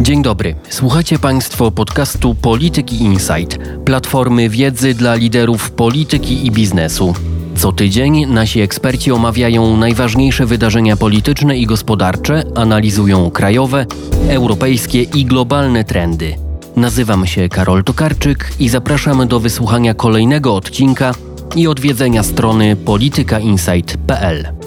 Dzień dobry. Słuchacie Państwo podcastu Polityki Insight, platformy wiedzy dla liderów polityki i biznesu. Co tydzień nasi eksperci omawiają najważniejsze wydarzenia polityczne i gospodarcze, analizują krajowe, europejskie i globalne trendy. Nazywam się Karol Tokarczyk i zapraszam do wysłuchania kolejnego odcinka i odwiedzenia strony politykainsight.pl.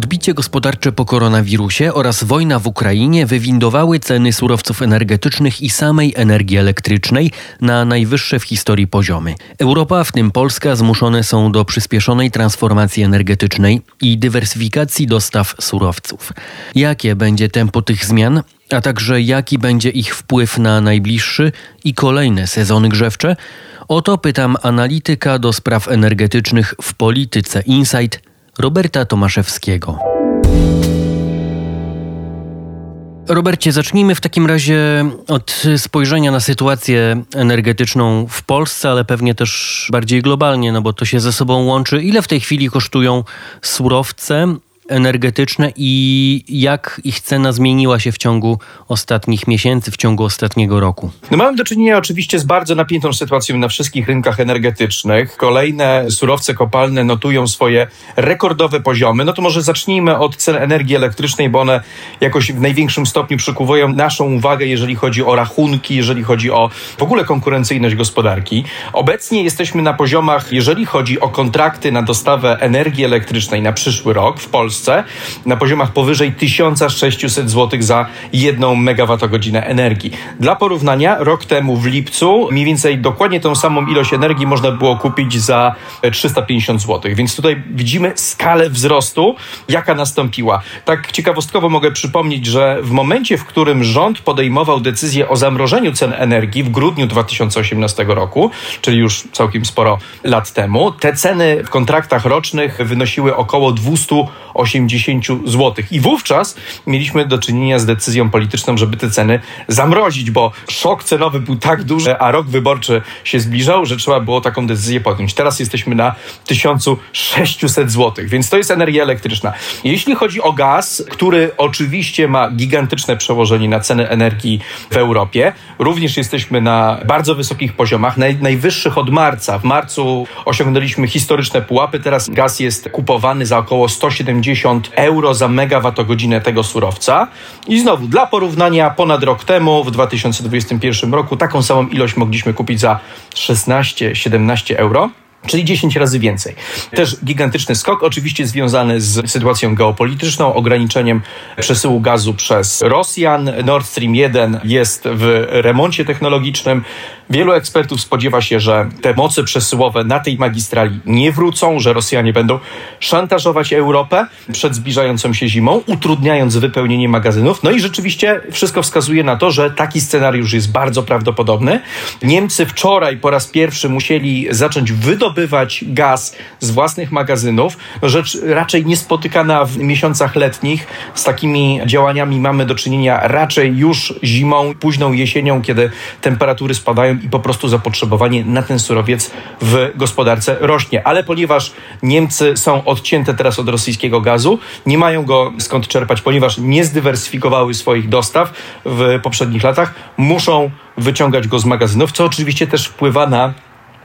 Odbicie gospodarcze po koronawirusie oraz wojna w Ukrainie wywindowały ceny surowców energetycznych i samej energii elektrycznej na najwyższe w historii poziomy. Europa, w tym Polska, zmuszone są do przyspieszonej transformacji energetycznej i dywersyfikacji dostaw surowców. Jakie będzie tempo tych zmian? A także jaki będzie ich wpływ na najbliższy i kolejne sezony grzewcze? O to pytam analityka do spraw energetycznych w polityce Insight Roberta Tomaszewskiego. Robercie, zacznijmy w takim razie od spojrzenia na sytuację energetyczną w Polsce, ale pewnie też bardziej globalnie, no bo to się ze sobą łączy. Ile w tej chwili kosztują surowce energetyczne i jak ich cena zmieniła się w ciągu ostatnich miesięcy, w ciągu ostatniego roku? No mamy do czynienia oczywiście z bardzo napiętą sytuacją na wszystkich rynkach energetycznych. Kolejne surowce kopalne notują swoje rekordowe poziomy. No to może zacznijmy od cen energii elektrycznej, bo one jakoś w największym stopniu przykuwają naszą uwagę, jeżeli chodzi o rachunki, jeżeli chodzi o w ogóle konkurencyjność gospodarki. Obecnie jesteśmy na poziomach, jeżeli chodzi o kontrakty na dostawę energii elektrycznej na przyszły rok w Polsce, Polsce na poziomach powyżej 1600 zł za jedną megawattogodzinę energii. Dla porównania, rok temu w lipcu mniej więcej dokładnie tą samą ilość energii można było kupić za 350 zł. Więc tutaj widzimy skalę wzrostu, jaka nastąpiła. Tak ciekawostkowo mogę przypomnieć, że w momencie, w którym rząd podejmował decyzję o zamrożeniu cen energii w grudniu 2018 roku, czyli już całkiem sporo lat temu, te ceny w kontraktach rocznych wynosiły około 280 80 zł. I wówczas mieliśmy do czynienia z decyzją polityczną, żeby te ceny zamrozić, bo szok cenowy był tak duży, a rok wyborczy się zbliżał, że trzeba było taką decyzję podjąć. Teraz jesteśmy na 1600 zł, więc to jest energia elektryczna. Jeśli chodzi o gaz, który oczywiście ma gigantyczne przełożenie na ceny energii w Europie, również jesteśmy na bardzo wysokich poziomach, naj, najwyższych od marca. W marcu osiągnęliśmy historyczne pułapy, teraz gaz jest kupowany za około 170 150 euro za megawattogodzinę tego surowca. I znowu, dla porównania, ponad rok temu, w 2021 roku, taką samą ilość mogliśmy kupić za 16-17 euro czyli 10 razy więcej. Też gigantyczny skok, oczywiście związany z sytuacją geopolityczną, ograniczeniem przesyłu gazu przez Rosjan. Nord Stream 1 jest w remoncie technologicznym. Wielu ekspertów spodziewa się, że te moce przesyłowe na tej magistrali nie wrócą, że Rosjanie będą szantażować Europę przed zbliżającą się zimą, utrudniając wypełnienie magazynów. No i rzeczywiście wszystko wskazuje na to, że taki scenariusz jest bardzo prawdopodobny. Niemcy wczoraj po raz pierwszy musieli zacząć wydobywać gaz z własnych magazynów. Rzecz raczej niespotykana w miesiącach letnich. Z takimi działaniami mamy do czynienia raczej już zimą, późną jesienią, kiedy temperatury spadają i po prostu zapotrzebowanie na ten surowiec w gospodarce rośnie. Ale ponieważ Niemcy są odcięte teraz od rosyjskiego gazu, nie mają go skąd czerpać, ponieważ nie zdywersyfikowały swoich dostaw w poprzednich latach, muszą wyciągać go z magazynów, co oczywiście też wpływa na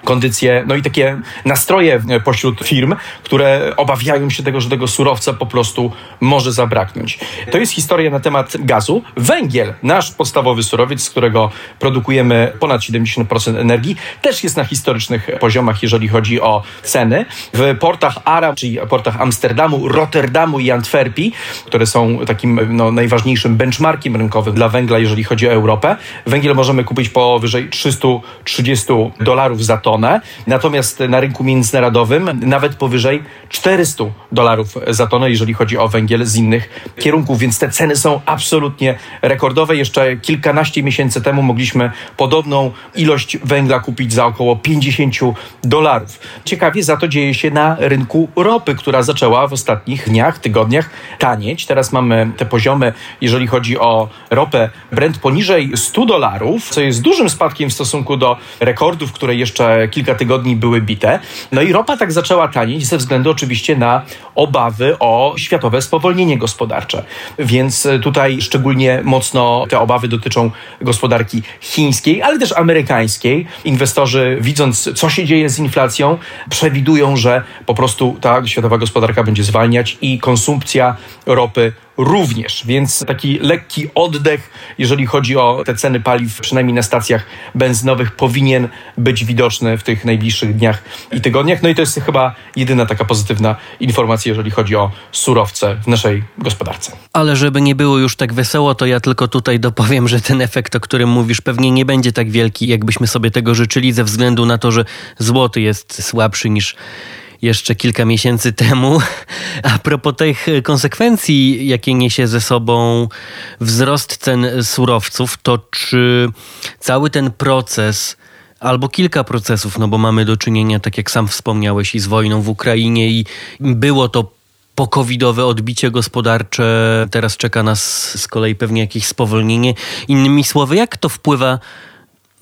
kondycje, no i takie nastroje pośród firm, które obawiają się tego, że tego surowca po prostu może zabraknąć. To jest historia na temat gazu. Węgiel, nasz podstawowy surowiec, z którego produkujemy ponad 70% energii, też jest na historycznych poziomach, jeżeli chodzi o ceny. W portach Aram, czyli portach Amsterdamu, Rotterdamu i Antwerpii, które są takim no, najważniejszym benchmarkiem rynkowym dla węgla, jeżeli chodzi o Europę, węgiel możemy kupić powyżej 330 dolarów za tonę tonę, natomiast na rynku międzynarodowym nawet powyżej 400 dolarów za tonę, jeżeli chodzi o węgiel z innych kierunków, więc te ceny są absolutnie rekordowe. Jeszcze kilkanaście miesięcy temu mogliśmy podobną ilość węgla kupić za około 50 dolarów. Ciekawie za to dzieje się na rynku ropy, która zaczęła w ostatnich dniach, tygodniach tanieć. Teraz mamy te poziomy, jeżeli chodzi o ropę Brent poniżej 100 dolarów, co jest dużym spadkiem w stosunku do rekordów, które jeszcze kilka tygodni były bite. No i ropa tak zaczęła tanieć ze względu oczywiście na obawy o światowe spowolnienie gospodarcze. Więc tutaj szczególnie mocno te obawy dotyczą gospodarki chińskiej, ale też amerykańskiej. Inwestorzy widząc, co się dzieje z inflacją, przewidują, że po prostu ta światowa gospodarka będzie zwalniać i konsumpcja ropy również, więc taki lekki oddech, jeżeli chodzi o te ceny paliw, przynajmniej na stacjach benzynowych, powinien być widoczny w tych najbliższych dniach i tygodniach. No i to jest chyba jedyna taka pozytywna informacja, jeżeli chodzi o surowce w naszej gospodarce. Ale żeby nie było już tak wesoło, to ja tylko tutaj dopowiem, że ten efekt, o którym mówisz, pewnie nie będzie tak wielki, jakbyśmy sobie tego życzyli, ze względu na to, że złoty jest słabszy niż jeszcze kilka miesięcy temu. A propos tych konsekwencji, jakie niesie ze sobą wzrost cen surowców, to czy cały ten proces albo kilka procesów, no bo mamy do czynienia, tak jak sam wspomniałeś, i z wojną w Ukrainie, i było to pokowidowe odbicie gospodarcze. Teraz czeka nas z kolei pewnie jakieś spowolnienie. Innymi słowy, jak to wpływa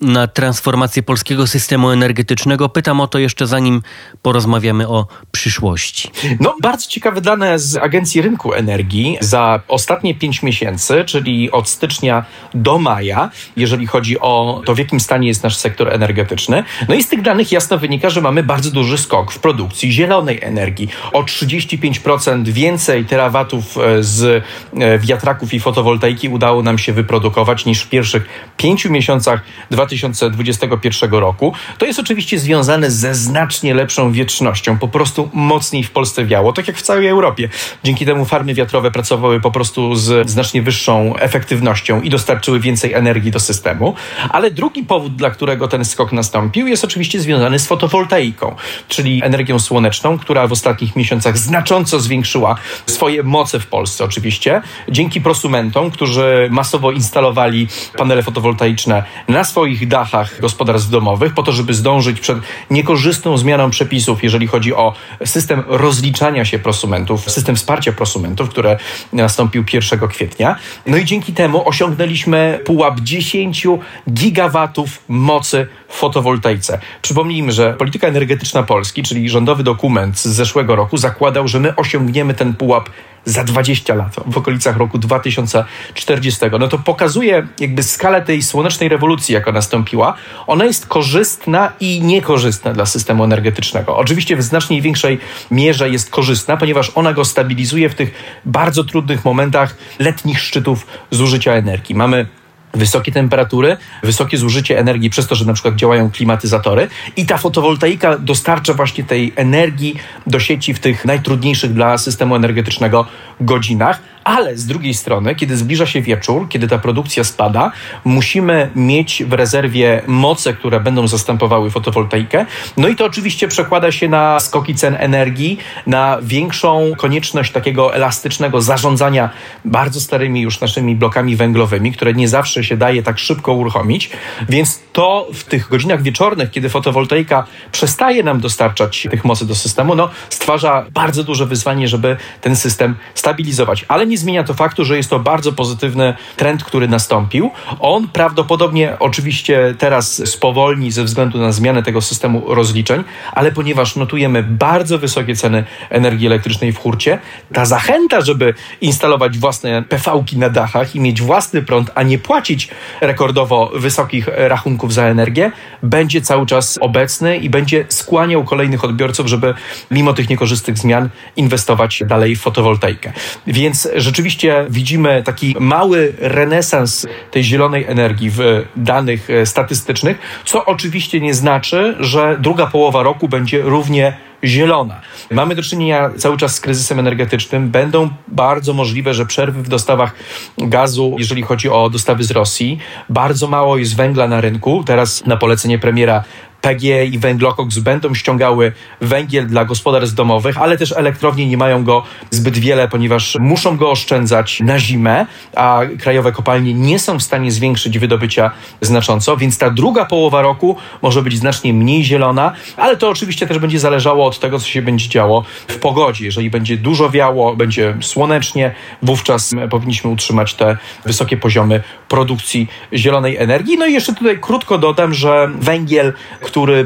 na transformację polskiego systemu energetycznego. Pytam o to jeszcze zanim porozmawiamy o przyszłości. No, bardzo ciekawe dane z Agencji Rynku Energii za ostatnie pięć miesięcy, czyli od stycznia do maja, jeżeli chodzi o to, w jakim stanie jest nasz sektor energetyczny. No i z tych danych jasno wynika, że mamy bardzo duży skok w produkcji zielonej energii. O 35% więcej terawatów e, z e, wiatraków i fotowoltaiki udało nam się wyprodukować niż w pierwszych pięciu miesiącach 2020 2021 roku. To jest oczywiście związane ze znacznie lepszą wietrznością. Po prostu mocniej w Polsce wiało, tak jak w całej Europie. Dzięki temu farmy wiatrowe pracowały po prostu z znacznie wyższą efektywnością i dostarczyły więcej energii do systemu. Ale drugi powód, dla którego ten skok nastąpił, jest oczywiście związany z fotowoltaiką, czyli energią słoneczną, która w ostatnich miesiącach znacząco zwiększyła swoje moce w Polsce oczywiście, dzięki prosumentom, którzy masowo instalowali panele fotowoltaiczne na swoich dachach gospodarstw domowych, po to, żeby zdążyć przed niekorzystną zmianą przepisów, jeżeli chodzi o system rozliczania się prosumentów, system wsparcia prosumentów, które nastąpił 1 kwietnia. No i dzięki temu osiągnęliśmy pułap 10 gigawatów mocy w fotowoltaice. Przypomnijmy, że polityka energetyczna Polski, czyli rządowy dokument z zeszłego roku, zakładał, że my osiągniemy ten pułap za 20 lat, w okolicach roku 2040. No to pokazuje jakby skalę tej słonecznej rewolucji, jaka nastąpiła. Ona jest korzystna i niekorzystna dla systemu energetycznego. Oczywiście w znacznie większej mierze jest korzystna, ponieważ ona go stabilizuje w tych bardzo trudnych momentach letnich szczytów zużycia energii. Mamy wysokie temperatury, wysokie zużycie energii przez to, że na przykład działają klimatyzatory i ta fotowoltaika dostarcza właśnie tej energii do sieci w tych najtrudniejszych dla systemu energetycznego godzinach, ale z drugiej strony, kiedy zbliża się wieczór, kiedy ta produkcja spada, musimy mieć w rezerwie moce, które będą zastępowały fotowoltaikę. No i to oczywiście przekłada się na skoki cen energii, na większą konieczność takiego elastycznego zarządzania bardzo starymi już naszymi blokami węglowymi, które nie zawsze się daje tak szybko uruchomić. Więc to w tych godzinach wieczornych, kiedy fotowoltaika przestaje nam dostarczać tych mocy do systemu, no, stwarza bardzo duże wyzwanie, żeby ten system stabilizować. Ale nie nie zmienia to faktu, że jest to bardzo pozytywny trend, który nastąpił. On prawdopodobnie oczywiście teraz spowolni ze względu na zmianę tego systemu rozliczeń, ale ponieważ notujemy bardzo wysokie ceny energii elektrycznej w hurcie, ta zachęta, żeby instalować własne PV-ki na dachach i mieć własny prąd, a nie płacić rekordowo wysokich rachunków za energię, będzie cały czas obecny i będzie skłaniał kolejnych odbiorców, żeby mimo tych niekorzystnych zmian inwestować dalej w fotowoltaikę. Więc rzeczywiście widzimy taki mały renesans tej zielonej energii w danych e, statystycznych, co oczywiście nie znaczy, że druga połowa roku będzie równie zielona. Mamy do czynienia cały czas z kryzysem energetycznym. Będą bardzo możliwe, że przerwy w dostawach gazu, jeżeli chodzi o dostawy z Rosji. Bardzo mało jest węgla na rynku. Teraz na polecenie premiera PGE i węglokoks będą ściągały węgiel dla gospodarstw domowych, ale też elektrownie nie mają go zbyt wiele, ponieważ muszą go oszczędzać na zimę, a krajowe kopalnie nie są w stanie zwiększyć wydobycia znacząco, więc ta druga połowa roku może być znacznie mniej zielona, ale to oczywiście też będzie zależało od tego, co się będzie działo w pogodzie. Jeżeli będzie dużo wiało, będzie słonecznie, wówczas powinniśmy utrzymać te wysokie poziomy produkcji zielonej energii. No i jeszcze tutaj krótko dodam, że węgiel,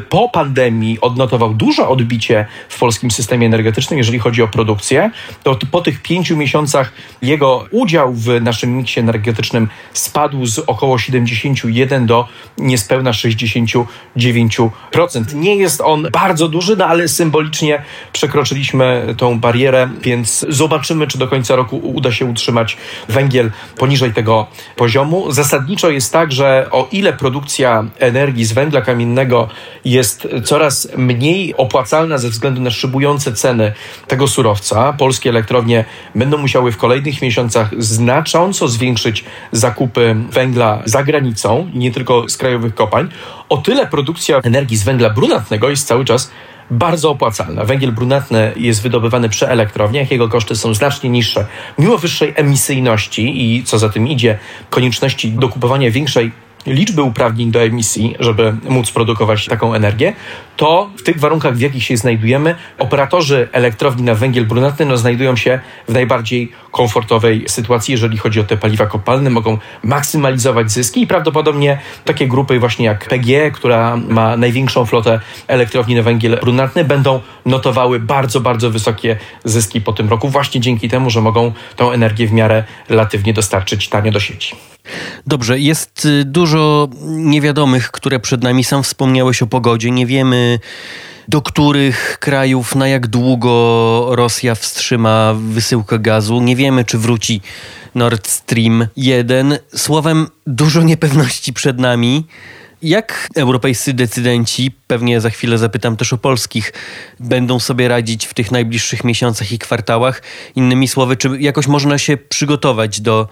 po pandemii odnotował duże odbicie w polskim systemie energetycznym, jeżeli chodzi o produkcję, to po tych pięciu miesiącach jego udział w naszym miksie energetycznym spadł z około 71 do niespełna 69%. Nie jest on bardzo duży, no ale symbolicznie przekroczyliśmy tą barierę, więc zobaczymy, czy do końca roku uda się utrzymać węgiel poniżej tego poziomu. Zasadniczo jest tak, że o ile produkcja energii z węgla kamiennego jest coraz mniej opłacalna ze względu na szybujące ceny tego surowca, polskie elektrownie będą musiały w kolejnych miesiącach znacząco zwiększyć zakupy węgla za granicą, nie tylko z krajowych kopalń, o tyle produkcja energii z węgla brunatnego jest cały czas bardzo opłacalna. Węgiel brunatny jest wydobywany przy elektrowniach, jego koszty są znacznie niższe. Mimo wyższej emisyjności i co za tym idzie, konieczności dokupowania większej liczby uprawnień do emisji, żeby móc produkować taką energię, to w tych warunkach, w jakich się znajdujemy, operatorzy elektrowni na węgiel brunatny no, znajdują się w najbardziej komfortowej sytuacji, jeżeli chodzi o te paliwa kopalne, mogą maksymalizować zyski i prawdopodobnie takie grupy właśnie jak PG, która ma największą flotę elektrowni na węgiel brunatny, będą notowały bardzo, bardzo wysokie zyski po tym roku, właśnie dzięki temu, że mogą tą energię w miarę relatywnie dostarczyć tanio do sieci. Dobrze, jest y, dużo niewiadomych, które przed nami. Sam wspomniałeś o pogodzie. Nie wiemy, do których krajów, na jak długo Rosja wstrzyma wysyłkę gazu. Nie wiemy, czy wróci Nord Stream 1. Słowem, dużo niepewności przed nami. Jak europejscy decydenci, pewnie za chwilę zapytam też o polskich, będą sobie radzić w tych najbliższych miesiącach i kwartałach? Innymi słowy, czy jakoś można się przygotować do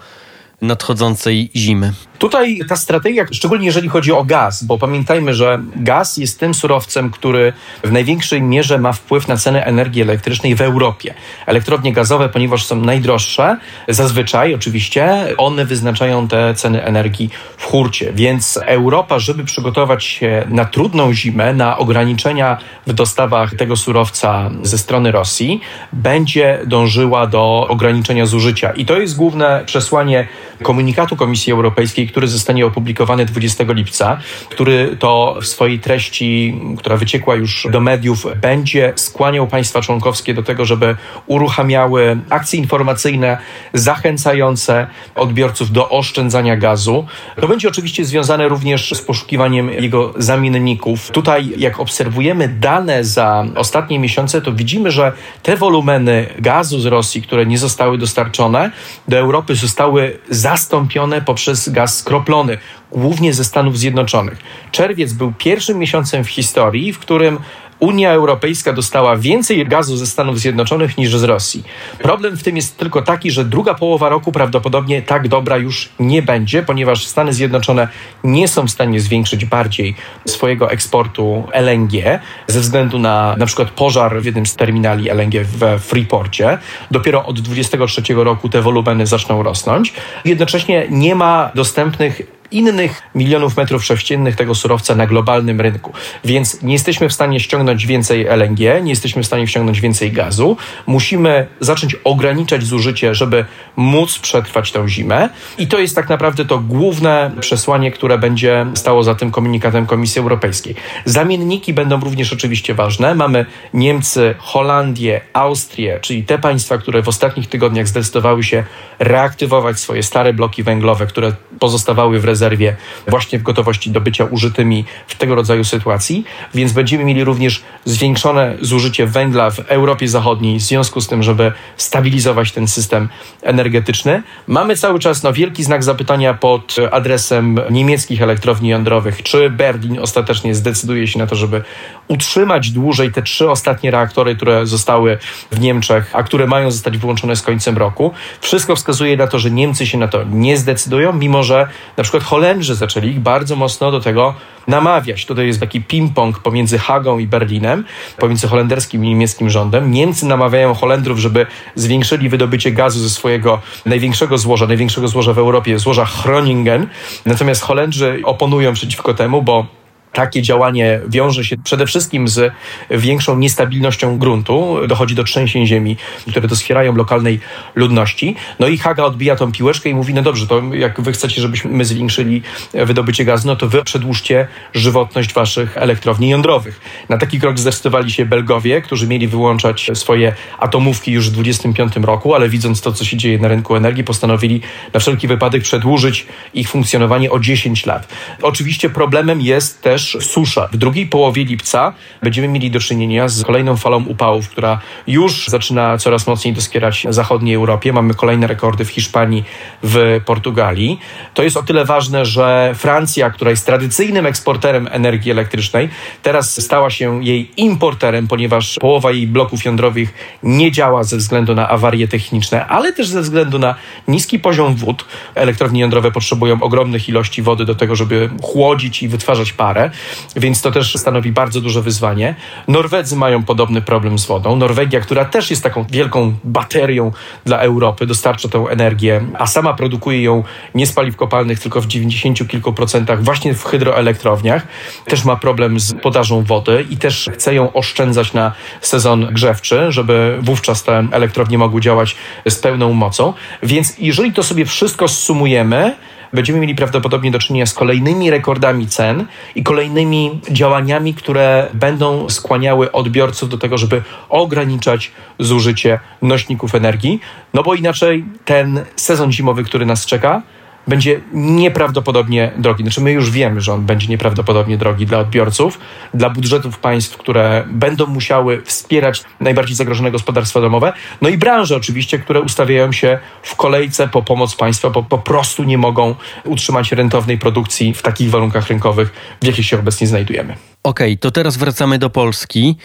nadchodzącej zimy. Tutaj ta strategia, szczególnie jeżeli chodzi o gaz, bo pamiętajmy, że gaz jest tym surowcem, który w największej mierze ma wpływ na cenę energii elektrycznej w Europie. Elektrownie gazowe, ponieważ są najdroższe, zazwyczaj oczywiście one wyznaczają te ceny energii w hurcie, więc Europa, żeby przygotować się na trudną zimę, na ograniczenia w dostawach tego surowca ze strony Rosji, będzie dążyła do ograniczenia zużycia. I to jest główne przesłanie komunikatu Komisji Europejskiej, który zostanie opublikowany 20 lipca, który to w swojej treści, która wyciekła już do mediów, będzie skłaniał państwa członkowskie do tego, żeby uruchamiały akcje informacyjne zachęcające odbiorców do oszczędzania gazu. To będzie oczywiście związane również z poszukiwaniem jego zamienników. Tutaj, jak obserwujemy dane za ostatnie miesiące, to widzimy, że te wolumeny gazu z Rosji, które nie zostały dostarczone do Europy, zostały zastąpione poprzez gaz skroplony, głównie ze Stanów Zjednoczonych. Czerwiec był pierwszym miesiącem w historii, w którym Unia Europejska dostała więcej gazu ze Stanów Zjednoczonych niż z Rosji. Problem w tym jest tylko taki, że druga połowa roku prawdopodobnie tak dobra już nie będzie, ponieważ Stany Zjednoczone nie są w stanie zwiększyć bardziej swojego eksportu LNG ze względu na na przykład pożar w jednym z terminali LNG w Freeporcie. Dopiero od 2023 roku te wolumeny zaczną rosnąć. Jednocześnie nie ma dostępnych innych milionów metrów sześciennych tego surowca na globalnym rynku. Więc nie jesteśmy w stanie ściągnąć więcej LNG, nie jesteśmy w stanie ściągnąć więcej gazu. Musimy zacząć ograniczać zużycie, żeby móc przetrwać tę zimę. I to jest tak naprawdę to główne przesłanie, które będzie stało za tym komunikatem Komisji Europejskiej. Zamienniki będą również oczywiście ważne. Mamy Niemcy, Holandię, Austrię, czyli te państwa, które w ostatnich tygodniach zdecydowały się reaktywować swoje stare bloki węglowe, które pozostawały w rezerwie rezerwie właśnie w gotowości do bycia użytymi w tego rodzaju sytuacji, więc będziemy mieli również zwiększone zużycie węgla w Europie Zachodniej w związku z tym, żeby stabilizować ten system energetyczny. Mamy cały czas no, wielki znak zapytania pod adresem niemieckich elektrowni jądrowych, czy Berlin ostatecznie zdecyduje się na to, żeby utrzymać dłużej te trzy ostatnie reaktory, które zostały w Niemczech, a które mają zostać wyłączone z końcem roku. Wszystko wskazuje na to, że Niemcy się na to nie zdecydują, mimo że na przykład Holendrzy zaczęli ich bardzo mocno do tego namawiać. Tutaj jest taki ping-pong pomiędzy Hagą i Berlinem, pomiędzy holenderskim i niemieckim rządem. Niemcy namawiają Holendrów, żeby zwiększyli wydobycie gazu ze swojego największego złoża, największego złoża w Europie, złoża Groningen. Natomiast Holendrzy oponują przeciwko temu, bo takie działanie wiąże się przede wszystkim z większą niestabilnością gruntu. Dochodzi do trzęsień ziemi, które doskwierają lokalnej ludności. No i Haga odbija tą piłeczkę i mówi, no dobrze, to jak wy chcecie, żebyśmy zwiększyli wydobycie gazu, no to wy przedłużcie żywotność waszych elektrowni jądrowych. Na taki krok zdecydowali się Belgowie, którzy mieli wyłączać swoje atomówki już w 2025 roku, ale widząc to, co się dzieje na rynku energii, postanowili na wszelki wypadek przedłużyć ich funkcjonowanie o 10 lat. Oczywiście problemem jest też susza. W drugiej połowie lipca będziemy mieli do czynienia z kolejną falą upałów, która już zaczyna coraz mocniej doskierać zachodniej Europie. Mamy kolejne rekordy w Hiszpanii, w Portugalii. To jest o tyle ważne, że Francja, która jest tradycyjnym eksporterem energii elektrycznej, teraz stała się jej importerem, ponieważ połowa jej bloków jądrowych nie działa ze względu na awarie techniczne, ale też ze względu na niski poziom wód. Elektrownie jądrowe potrzebują ogromnych ilości wody do tego, żeby chłodzić i wytwarzać parę więc to też stanowi bardzo duże wyzwanie. Norwedzy mają podobny problem z wodą. Norwegia, która też jest taką wielką baterią dla Europy, dostarcza tę energię, a sama produkuje ją nie z paliw kopalnych, tylko w 90 kilku procentach właśnie w hydroelektrowniach, też ma problem z podażą wody i też chce ją oszczędzać na sezon grzewczy, żeby wówczas te elektrownie mogły działać z pełną mocą. Więc jeżeli to sobie wszystko zsumujemy, będziemy mieli prawdopodobnie do czynienia z kolejnymi rekordami cen i kolejnymi działaniami, które będą skłaniały odbiorców do tego, żeby ograniczać zużycie nośników energii, no bo inaczej ten sezon zimowy, który nas czeka, będzie nieprawdopodobnie drogi. Znaczy, my już wiemy, że on będzie nieprawdopodobnie drogi dla odbiorców, dla budżetów państw, które będą musiały wspierać najbardziej zagrożone gospodarstwa domowe, no i branże oczywiście, które ustawiają się w kolejce po pomoc państwa, bo po prostu nie mogą utrzymać rentownej produkcji w takich warunkach rynkowych, w jakich się obecnie znajdujemy. Okej, okay, to teraz wracamy do Polski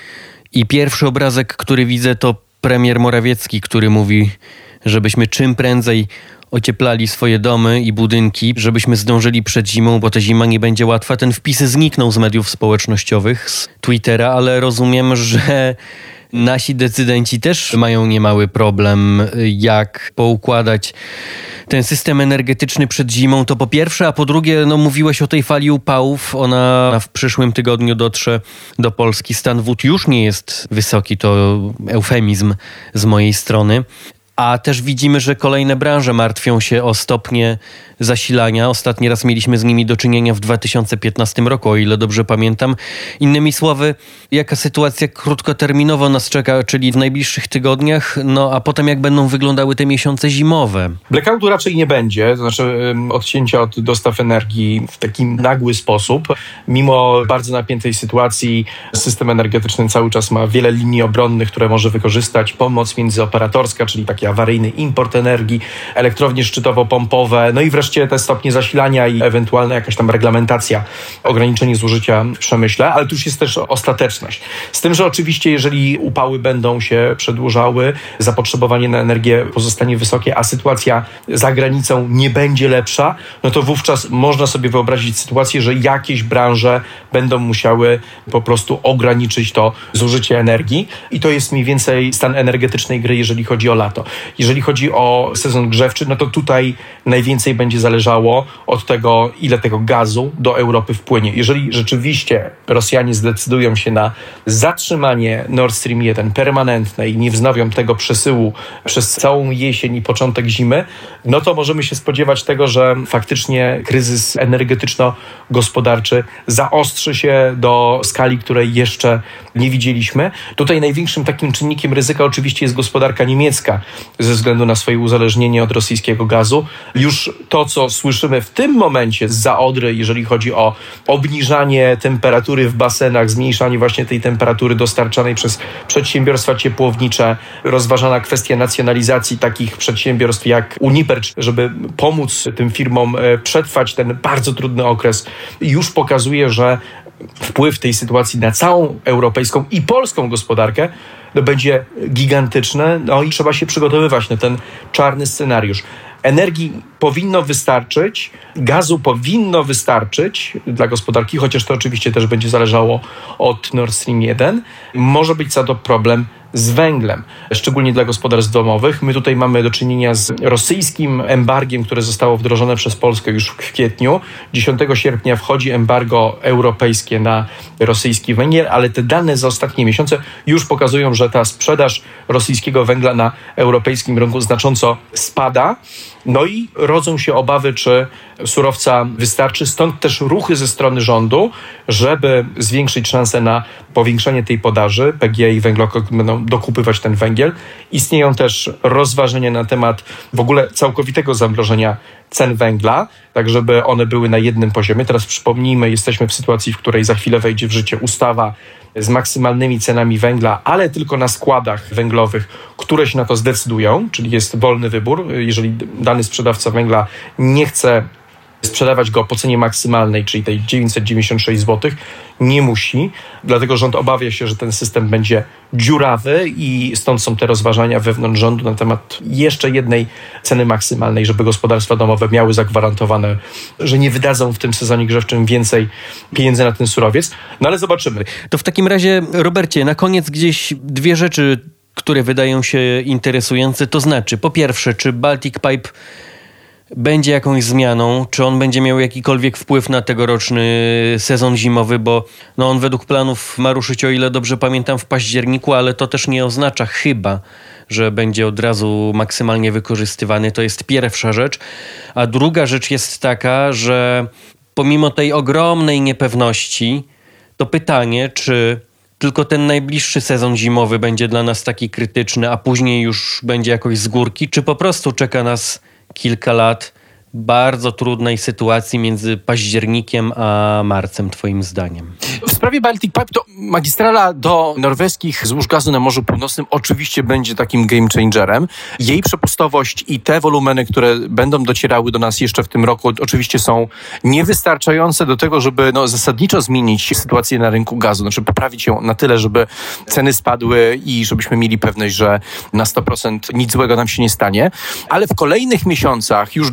i pierwszy obrazek, który widzę, to premier Morawiecki, który mówi, żebyśmy czym prędzej ocieplali swoje domy i budynki, żebyśmy zdążyli przed zimą, bo ta zima nie będzie łatwa. Ten wpis zniknął z mediów społecznościowych, z Twittera, ale rozumiem, że nasi decydenci też mają niemały problem, jak poukładać ten system energetyczny przed zimą, to po pierwsze, a po drugie, no mówiłeś o tej fali upałów, ona w przyszłym tygodniu dotrze do Polski. Stan wód już nie jest wysoki, to eufemizm z mojej strony. A też widzimy, że kolejne branże martwią się o stopnie zasilania. Ostatni raz mieliśmy z nimi do czynienia w 2015 roku, o ile dobrze pamiętam. Innymi słowy, jaka sytuacja krótkoterminowo nas czeka, czyli w najbliższych tygodniach, no a potem jak będą wyglądały te miesiące zimowe? Blackoutu raczej nie będzie, to znaczy odcięcia od dostaw energii w taki nagły sposób. Mimo bardzo napiętej sytuacji, system energetyczny cały czas ma wiele linii obronnych, które może wykorzystać. Pomoc międzyoperatorska, czyli taki awaryjny import energii, elektrownie szczytowo-pompowe, no i wreszcie te stopnie zasilania i ewentualna jakaś tam reglamentacja, ograniczenie zużycia w przemyśle, ale tu już jest też ostateczność. Z tym, że oczywiście jeżeli upały będą się przedłużały, zapotrzebowanie na energię pozostanie wysokie, a sytuacja za granicą nie będzie lepsza, no to wówczas można sobie wyobrazić sytuację, że jakieś branże będą musiały po prostu ograniczyć to zużycie energii i to jest mniej więcej stan energetycznej gry, jeżeli chodzi o lato. Jeżeli chodzi o sezon grzewczy, no to tutaj najwięcej będzie zależało od tego, ile tego gazu do Europy wpłynie. Jeżeli rzeczywiście Rosjanie zdecydują się na zatrzymanie Nord Stream 1 permanentne i nie wznowią tego przesyłu przez całą jesień i początek zimy, no to możemy się spodziewać tego, że faktycznie kryzys energetyczno-gospodarczy zaostrzy się do skali, której jeszcze nie widzieliśmy. Tutaj największym takim czynnikiem ryzyka oczywiście jest gospodarka niemiecka ze względu na swoje uzależnienie od rosyjskiego gazu. Już to, co słyszymy w tym momencie z Zaodry, jeżeli chodzi o obniżanie temperatury w basenach, zmniejszanie właśnie tej temperatury dostarczanej przez przedsiębiorstwa ciepłownicze, rozważana kwestia nacjonalizacji takich przedsiębiorstw jak Uniper, żeby pomóc tym firmom e, przetrwać ten bardzo trudny okres, już pokazuje, że wpływ tej sytuacji na całą europejską i polską gospodarkę no, będzie gigantyczny, no i trzeba się przygotowywać na ten czarny scenariusz. Energii powinno wystarczyć, gazu powinno wystarczyć dla gospodarki, chociaż to oczywiście też będzie zależało od Nord Stream 1. Może być za to problem z węglem, szczególnie dla gospodarstw domowych. My tutaj mamy do czynienia z rosyjskim embargiem, które zostało wdrożone przez Polskę już w kwietniu. 10 sierpnia wchodzi embargo europejskie na rosyjski węgiel, ale te dane za ostatnie miesiące już pokazują, że ta sprzedaż rosyjskiego węgla na europejskim rynku znacząco spada. No i rodzą się obawy, czy surowca wystarczy. Stąd też ruchy ze strony rządu, żeby zwiększyć szanse na powiększenie tej podaży. PGE i węglokok będą dokupywać ten węgiel. Istnieją też rozważania na temat w ogóle całkowitego zamrożenia cen węgla, tak żeby one były na jednym poziomie. Teraz przypomnijmy, jesteśmy w sytuacji, w której za chwilę wejdzie w życie ustawa z maksymalnymi cenami węgla, ale tylko na składach węglowych, które się na to zdecydują, czyli jest wolny wybór. Jeżeli dany sprzedawca węgla nie chce sprzedawać go po cenie maksymalnej, czyli tej 996 zł, nie musi. Dlatego rząd obawia się, że ten system będzie dziurawy i stąd są te rozważania wewnątrz rządu na temat jeszcze jednej ceny maksymalnej, żeby gospodarstwa domowe miały zagwarantowane, że nie wydadzą w tym sezonie grzewczym więcej pieniędzy na ten surowiec. No ale zobaczymy. To w takim razie, Robercie, na koniec gdzieś dwie rzeczy, które wydają się interesujące. To znaczy, po pierwsze, czy Baltic Pipe będzie jakąś zmianą, czy on będzie miał jakikolwiek wpływ na tegoroczny sezon zimowy, bo no on według planów ma ruszyć, o ile dobrze pamiętam, w październiku, ale to też nie oznacza chyba, że będzie od razu maksymalnie wykorzystywany. To jest pierwsza rzecz. A druga rzecz jest taka, że pomimo tej ogromnej niepewności, to pytanie, czy tylko ten najbliższy sezon zimowy będzie dla nas taki krytyczny, a później już będzie jakoś z górki, czy po prostu czeka nas kilka lat bardzo trudnej sytuacji między październikiem a marcem, Twoim zdaniem? W sprawie Baltic Pipe to magistrala do norweskich złóż gazu na Morzu Północnym oczywiście będzie takim game changerem. Jej przepustowość i te wolumeny, które będą docierały do nas jeszcze w tym roku, oczywiście są niewystarczające do tego, żeby no, zasadniczo zmienić sytuację na rynku gazu, znaczy poprawić ją na tyle, żeby ceny spadły i żebyśmy mieli pewność, że na 100% nic złego nam się nie stanie. Ale w kolejnych miesiącach, już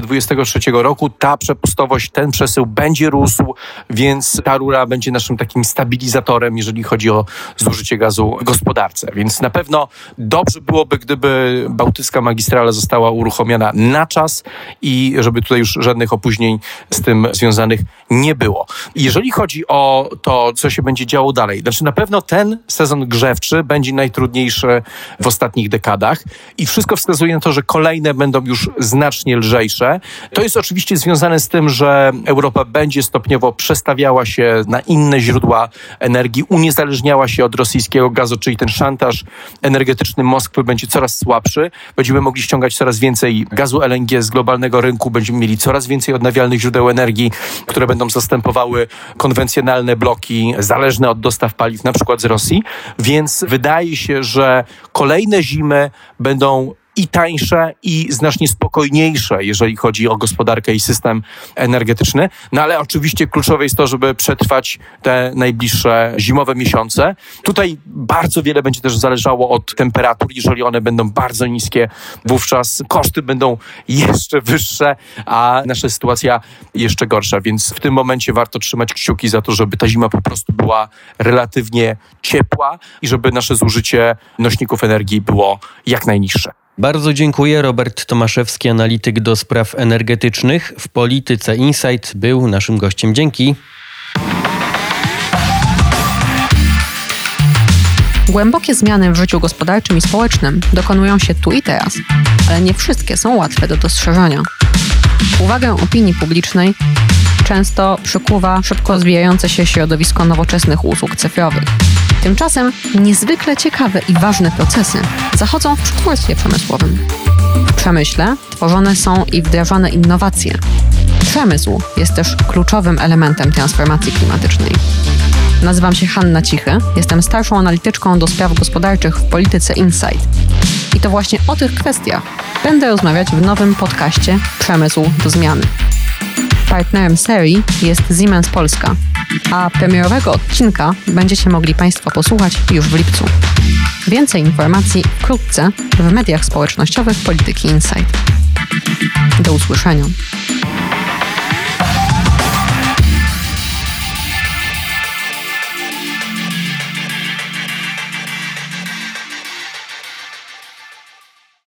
2023 roku, ta przepustowość, ten przesył będzie rósł, więc ta rura będzie naszym takim stabilizatorem, jeżeli chodzi o zużycie gazu w gospodarce. Więc na pewno dobrze byłoby, gdyby Bałtycka Magistrala została uruchomiona na czas i żeby tutaj już żadnych opóźnień z tym związanych nie było. Jeżeli chodzi o to, co się będzie działo dalej, znaczy na pewno ten sezon grzewczy będzie najtrudniejszy w ostatnich dekadach i wszystko wskazuje na to, że kolejne będą już znacznie lżejsze. To jest oczywiście związane z tym, że Europa będzie stopniowo przestawiała się na inne źródła energii, uniezależniała się od rosyjskiego gazu, czyli ten szantaż energetyczny Moskwy będzie coraz słabszy. Będziemy mogli ściągać coraz więcej gazu LNG z globalnego rynku, będziemy mieli coraz więcej odnawialnych źródeł energii, które będą zastępowały konwencjonalne bloki zależne od dostaw paliw, na przykład z Rosji. Więc wydaje się, że kolejne zimy będą i tańsze, i znacznie spokojniejsze, jeżeli chodzi o gospodarkę i system energetyczny. No ale oczywiście kluczowe jest to, żeby przetrwać te najbliższe zimowe miesiące. Tutaj bardzo wiele będzie też zależało od temperatur. Jeżeli one będą bardzo niskie, wówczas koszty będą jeszcze wyższe, a nasza sytuacja jeszcze gorsza. Więc w tym momencie warto trzymać kciuki za to, żeby ta zima po prostu była relatywnie ciepła i żeby nasze zużycie nośników energii było jak najniższe. Bardzo dziękuję. Robert Tomaszewski, analityk do spraw energetycznych w Polityce Insight, był naszym gościem. Dzięki. Głębokie zmiany w życiu gospodarczym i społecznym dokonują się tu i teraz, ale nie wszystkie są łatwe do dostrzeżenia. Uwagę opinii publicznej często przykuwa szybko rozwijające się środowisko nowoczesnych usług cyfrowych. Tymczasem niezwykle ciekawe i ważne procesy zachodzą w przetwórstwie przemysłowym. W przemyśle tworzone są i wdrażane innowacje. Przemysł jest też kluczowym elementem transformacji klimatycznej. Nazywam się Hanna Cichy, jestem starszą analityczką do spraw gospodarczych w Polityce Insight. I to właśnie o tych kwestiach będę rozmawiać w nowym podcaście Przemysł do zmiany. Partnerem serii jest Siemens Polska, a premierowego odcinka będziecie mogli Państwo posłuchać już w lipcu. Więcej informacji wkrótce w mediach społecznościowych Polityki Insight. Do usłyszenia.